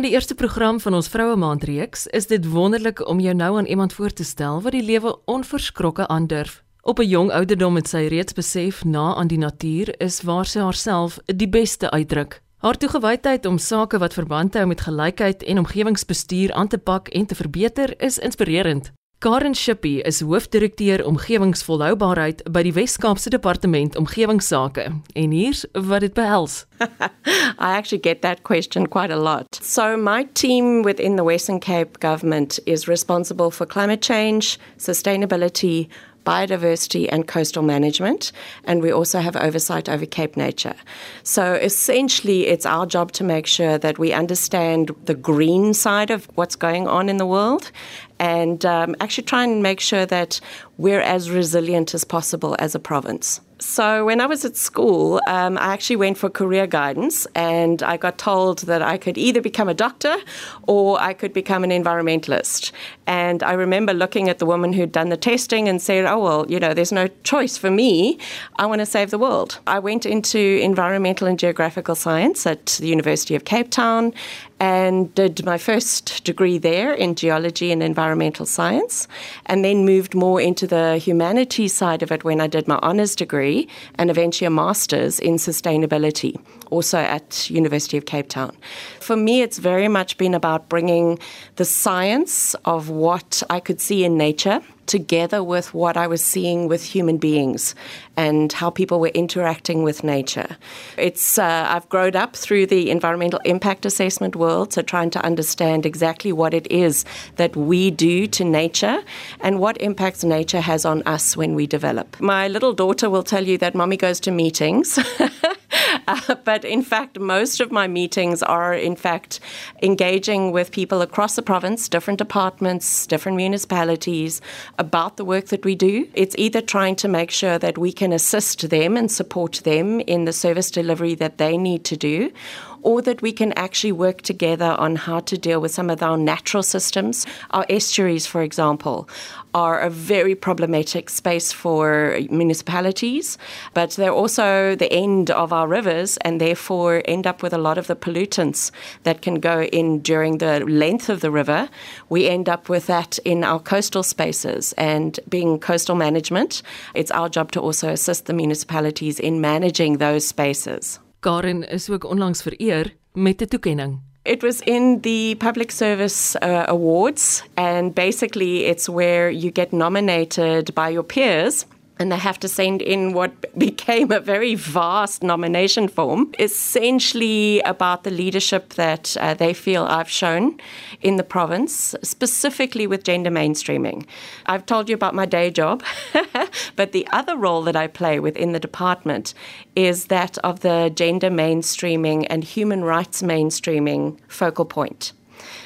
In die eerste program van ons Vroue Maand reeks is dit wonderlik om jou nou aan iemand voor te stel wat die lewe onverskrokke aandurf. Op 'n jong ouderdom het sy reeds besef na aan die natuur is waar sy haarself die beste uitdruk. Haar toegewydheid om sake wat verband hou met gelykheid en omgewingsbestuur aan te pak en te verbeter is inspirerend. Karen Shippy is hoofdirekteur omgewingsvolhoubaarheid by die Wes-Kaapse Departement Omgewingsake en hier's wat dit behels. I actually get that question quite a lot. So my team within the Western Cape government is responsible for climate change, sustainability, biodiversity and coastal management, and we also have oversight over Cape Nature. So essentially, it's our job to make sure that we understand the green side of what's going on in the world and um, actually try and make sure that we're as resilient as possible as a province. So, when I was at school, um, I actually went for career guidance and I got told that I could either become a doctor or I could become an environmentalist. And I remember looking at the woman who'd done the testing and said, Oh, well, you know, there's no choice for me. I want to save the world. I went into environmental and geographical science at the University of Cape Town and did my first degree there in geology and environmental science, and then moved more into the humanities side of it when I did my honours degree and eventually a master's in sustainability, also at University of Cape Town. For me, it's very much been about bringing the science of what I could see in nature together with what I was seeing with human beings and how people were interacting with nature. It's uh, I've grown up through the environmental impact assessment world, so trying to understand exactly what it is that we do to nature and what impacts nature has on us when we develop. My little daughter will tell you that mommy goes to meetings. Uh, but in fact, most of my meetings are, in fact, engaging with people across the province, different departments, different municipalities, about the work that we do. It's either trying to make sure that we can assist them and support them in the service delivery that they need to do, or that we can actually work together on how to deal with some of our natural systems. Our estuaries, for example, are a very problematic space for municipalities, but they're also the end of our rivers and therefore end up with a lot of the pollutants that can go in during the length of the river. We end up with that in our coastal spaces and being coastal management, it's our job to also assist the municipalities in managing those spaces. Karen is ook onlangs vereer met 'n toekenning. It was in the Public Service uh, Awards, and basically, it's where you get nominated by your peers and they have to send in what became a very vast nomination form, essentially about the leadership that uh, they feel I've shown in the province, specifically with gender mainstreaming. I've told you about my day job, but the other role that I play within the department is that of the gender mainstreaming and human rights mainstreaming focal point.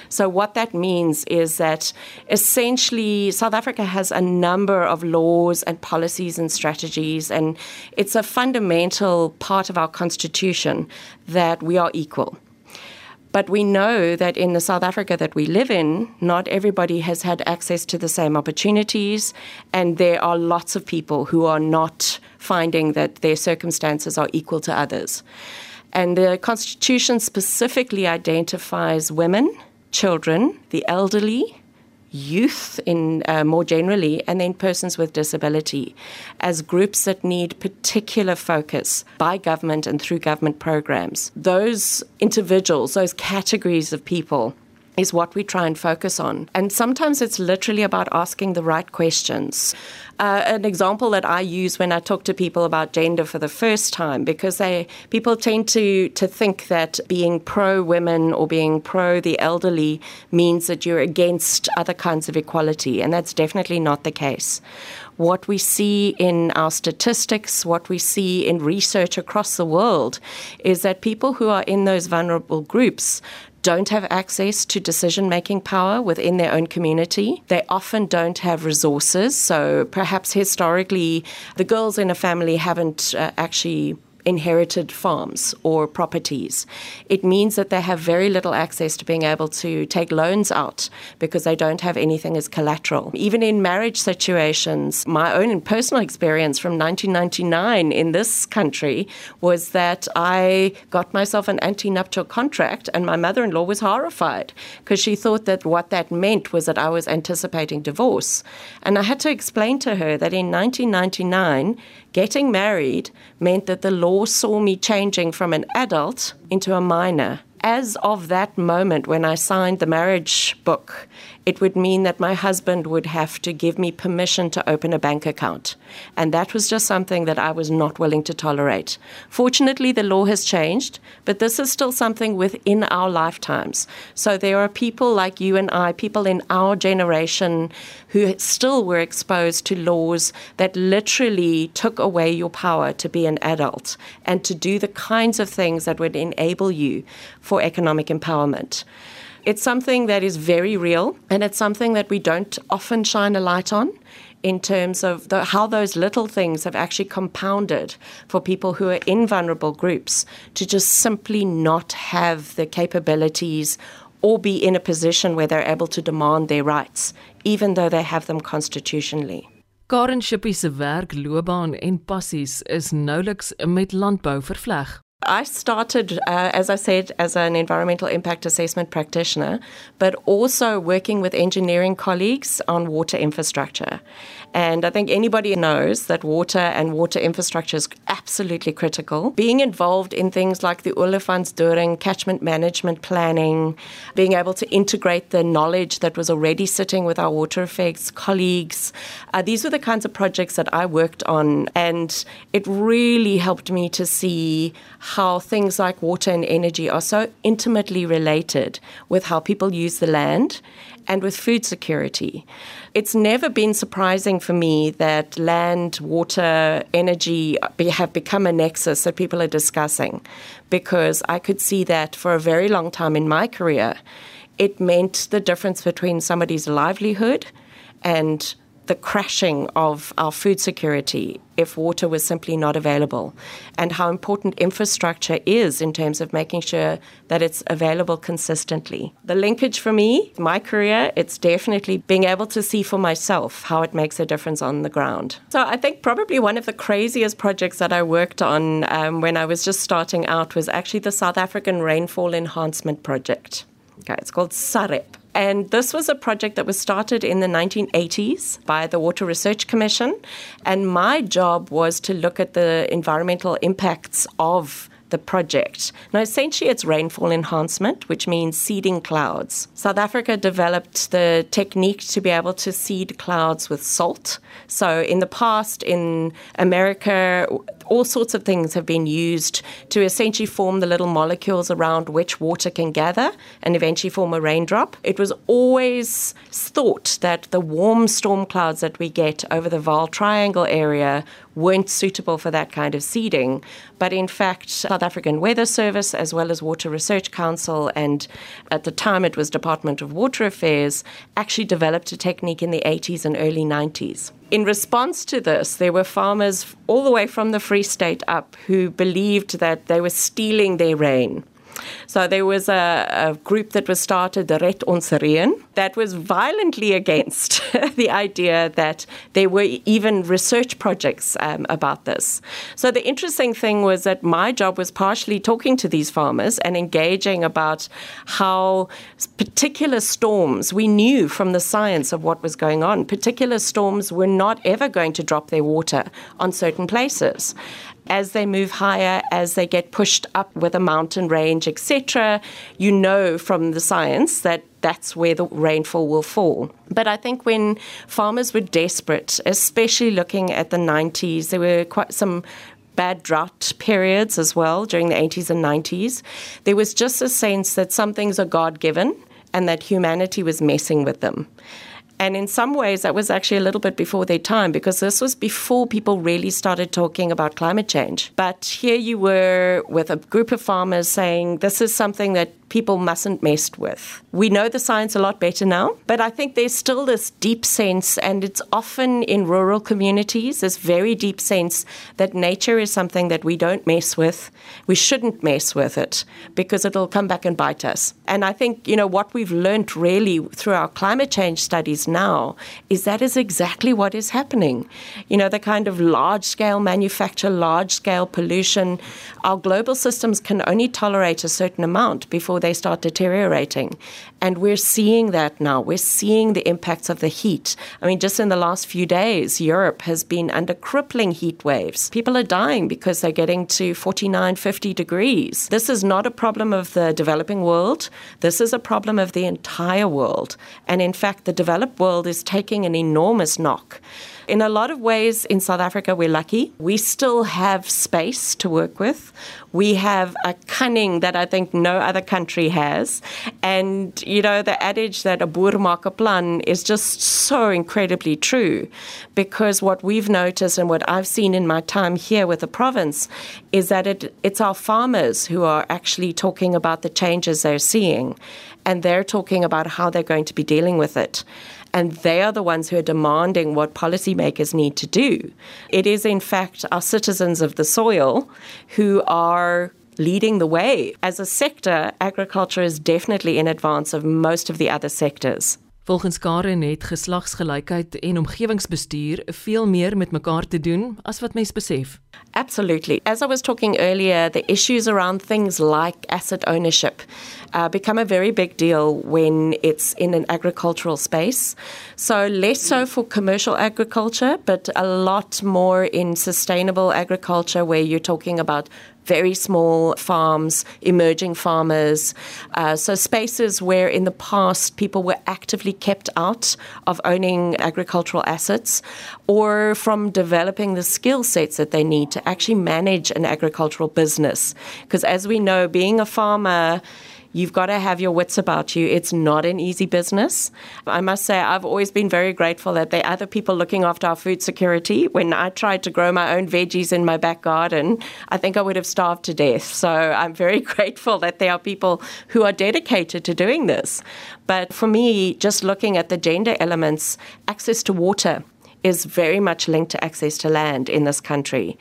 So, what that means is that essentially South Africa has a number of laws and policies and strategies, and it's a fundamental part of our constitution that we are equal. But we know that in the South Africa that we live in, not everybody has had access to the same opportunities, and there are lots of people who are not finding that their circumstances are equal to others. And the Constitution specifically identifies women children, the elderly, youth in uh, more generally, and then persons with disability as groups that need particular focus by government and through government programs. Those individuals, those categories of people is what we try and focus on. And sometimes it's literally about asking the right questions. Uh, an example that I use when I talk to people about gender for the first time, because they people tend to to think that being pro women or being pro the elderly means that you're against other kinds of equality, and that's definitely not the case. What we see in our statistics, what we see in research across the world, is that people who are in those vulnerable groups don't have access to decision making power within their own community. They often don't have resources. So perhaps historically, the girls in a family haven't uh, actually inherited farms or properties. It means that they have very little access to being able to take loans out because they don't have anything as collateral. Even in marriage situations, my own personal experience from 1999 in this country was that I got myself an antenuptial contract and my mother in law was horrified because she thought that what that meant was that I was anticipating divorce. And I had to explain to her that in 1999, getting married meant that the law saw me changing from an adult into a minor. As of that moment when I signed the marriage book, it would mean that my husband would have to give me permission to open a bank account. And that was just something that I was not willing to tolerate. Fortunately, the law has changed, but this is still something within our lifetimes. So there are people like you and I, people in our generation, who still were exposed to laws that literally took away your power to be an adult and to do the kinds of things that would enable you for economic empowerment. It's something that is very real, and it's something that we don't often shine a light on in terms of the, how those little things have actually compounded for people who are in vulnerable groups to just simply not have the capabilities or be in a position where they're able to demand their rights, even though they have them constitutionally. Karen Shippey se werkloopbaan en passies is nouliks met landbou vervleg. I started, uh, as I said, as an environmental impact assessment practitioner, but also working with engineering colleagues on water infrastructure. And I think anybody knows that water and water infrastructure is absolutely critical. Being involved in things like the Olifantsdoring catchment management planning, being able to integrate the knowledge that was already sitting with our water effects colleagues, uh, these were the kinds of projects that I worked on. And it really helped me to see how things like water and energy are so intimately related with how people use the land and with food security. It's never been surprising for me that land, water, energy have become a nexus that people are discussing because I could see that for a very long time in my career. It meant the difference between somebody's livelihood and the crashing of our food security if water was simply not available, and how important infrastructure is in terms of making sure that it's available consistently. The linkage for me, my career, it's definitely being able to see for myself how it makes a difference on the ground. So I think probably one of the craziest projects that I worked on um, when I was just starting out was actually the South African Rainfall Enhancement Project. Okay, it's called SAREP. And this was a project that was started in the 1980s by the Water Research Commission. And my job was to look at the environmental impacts of the project. Now, essentially, it's rainfall enhancement, which means seeding clouds. South Africa developed the technique to be able to seed clouds with salt. So, in the past, in America, all sorts of things have been used to essentially form the little molecules around which water can gather and eventually form a raindrop. It was always thought that the warm storm clouds that we get over the Vaal Triangle area weren't suitable for that kind of seeding. But in fact, South African Weather Service, as well as Water Research Council, and at the time it was Department of Water Affairs, actually developed a technique in the 80s and early 90s. In response to this, there were farmers all the way from the Free State up who believed that they were stealing their rain. So there was a, a group that was started, the Ret Ons Reën, that was violently against the idea that there were even research projects um, about this. So the interesting thing was that my job was partially talking to these farmers and engaging about how particular storms, we knew from the science of what was going on, particular storms were not ever going to drop their water on certain places as they move higher, as they get pushed up with a mountain range, etc., you know from the science that that's where the rainfall will fall. But I think when farmers were desperate, especially looking at the 90s, there were quite some bad drought periods as well during the 80s and 90s. There was just a sense that some things are God given and that humanity was messing with them. And in some ways, that was actually a little bit before their time because this was before people really started talking about climate change. But here you were with a group of farmers saying this is something that people mustn't mess with. We know the science a lot better now, but I think there's still this deep sense, and it's often in rural communities, this very deep sense that nature is something that we don't mess with. We shouldn't mess with it because it'll come back and bite us. And I think, you know, what we've learned really through our climate change studies now is that is exactly what is happening. You know, the kind of large scale manufacture, large scale pollution, our global systems can only tolerate a certain amount before they start deteriorating. And we're seeing that now. We're seeing the impacts of the heat. I mean, just in the last few days, Europe has been under crippling heat waves. People are dying because they're getting to 49, 50 degrees. This is not a problem of the developing world. This is a problem of the entire world. And in fact, the developed world is taking an enormous knock. In a lot of ways, in South Africa, we're lucky. We still have space to work with. We have a cunning that I think no other country has. And, you know, the adage that a boer maak 'n plan is just so incredibly true because what we've noticed and what I've seen in my time here with the province is that it, it's our farmers who are actually talking about the changes they're seeing and they're talking about how they're going to be dealing with it and they are the ones who are demanding what policymakers need to do. It is, in fact, our citizens of the soil who are leading the way. As a sector, agriculture is definitely in advance of most of the other sectors. Volgens Karen het geslagsgelykheid en omgewingsbestuur veel meer met mekaar te doen as wat mense besef. Absolutely. As I was talking earlier, the issues around things like asset ownership uh, become a very big deal when it's in an agricultural space. So, less so for commercial agriculture, but a lot more in sustainable agriculture, where you're talking about very small farms, emerging farmers. Uh, so, spaces where in the past people were actively kept out of owning agricultural assets or from developing the skill sets that they need to actually manage an agricultural business. Because, as we know, being a farmer, You've got to have your wits about you. It's not an easy business. I must say, I've always been very grateful that there are other people looking after our food security. When I tried to grow my own veggies in my back garden, I think I would have starved to death. So I'm very grateful that there are people who are dedicated to doing this. But for me, just looking at the gender elements, access to water is very much linked to access to land in this country.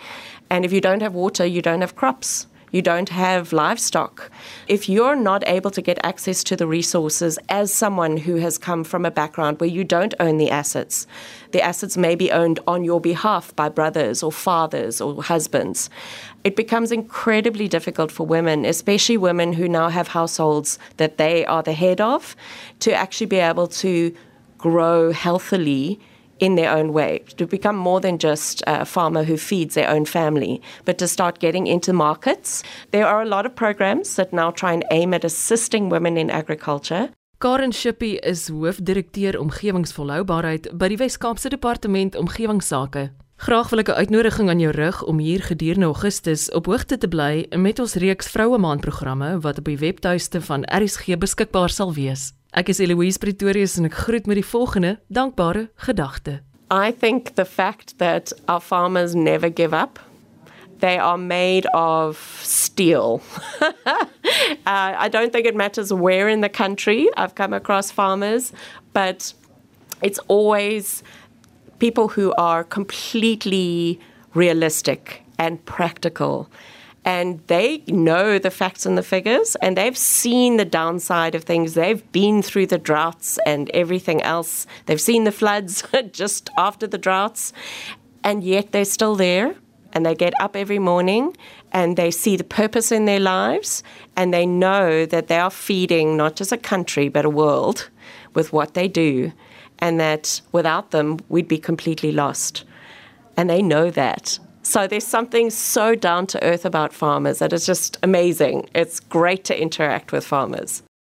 And if you don't have water, you don't have crops you don't have livestock. If you're not able to get access to the resources as someone who has come from a background where you don't own the assets, the assets may be owned on your behalf by brothers or fathers or husbands. It becomes incredibly difficult for women, especially women who now have households that they are the head of, to actually be able to grow healthily in their own way, to become more than just a farmer who feeds their own family, but to start getting into markets. There are a lot of programs that now try and aim at assisting women in agriculture. Karen Shippy is hoofdirekteur omgewingsvolhoubaarheid by die Wes-Kaapse Departement Omgewingsake. Graag wil ek 'n uitnodiging aan jou rig om hier gedurende Augustus op hoogte te bly met ons reeks Vroue Maand programme wat op die webtuiste van RSG beskikbaar sal wees. Ek is Eloise Pretorius en ek groet met die volgende dankbare gedagte. I think the fact that our farmers never give up. They are made of steel. uh, I don't think it matters where in the country I've come across farmers, but it's always people who are completely realistic and practical and they know the facts and the figures and they've seen the downside of things. They've been through the droughts and everything else. They've seen the floods just after the droughts and yet they're still there and they get up every morning and they see the purpose in their lives and they know that they are feeding not just a country but a world with what they do and that without them we'd be completely lost. And they know that so there's something so down to earth about farmers that is just amazing. It's great to interact with farmers.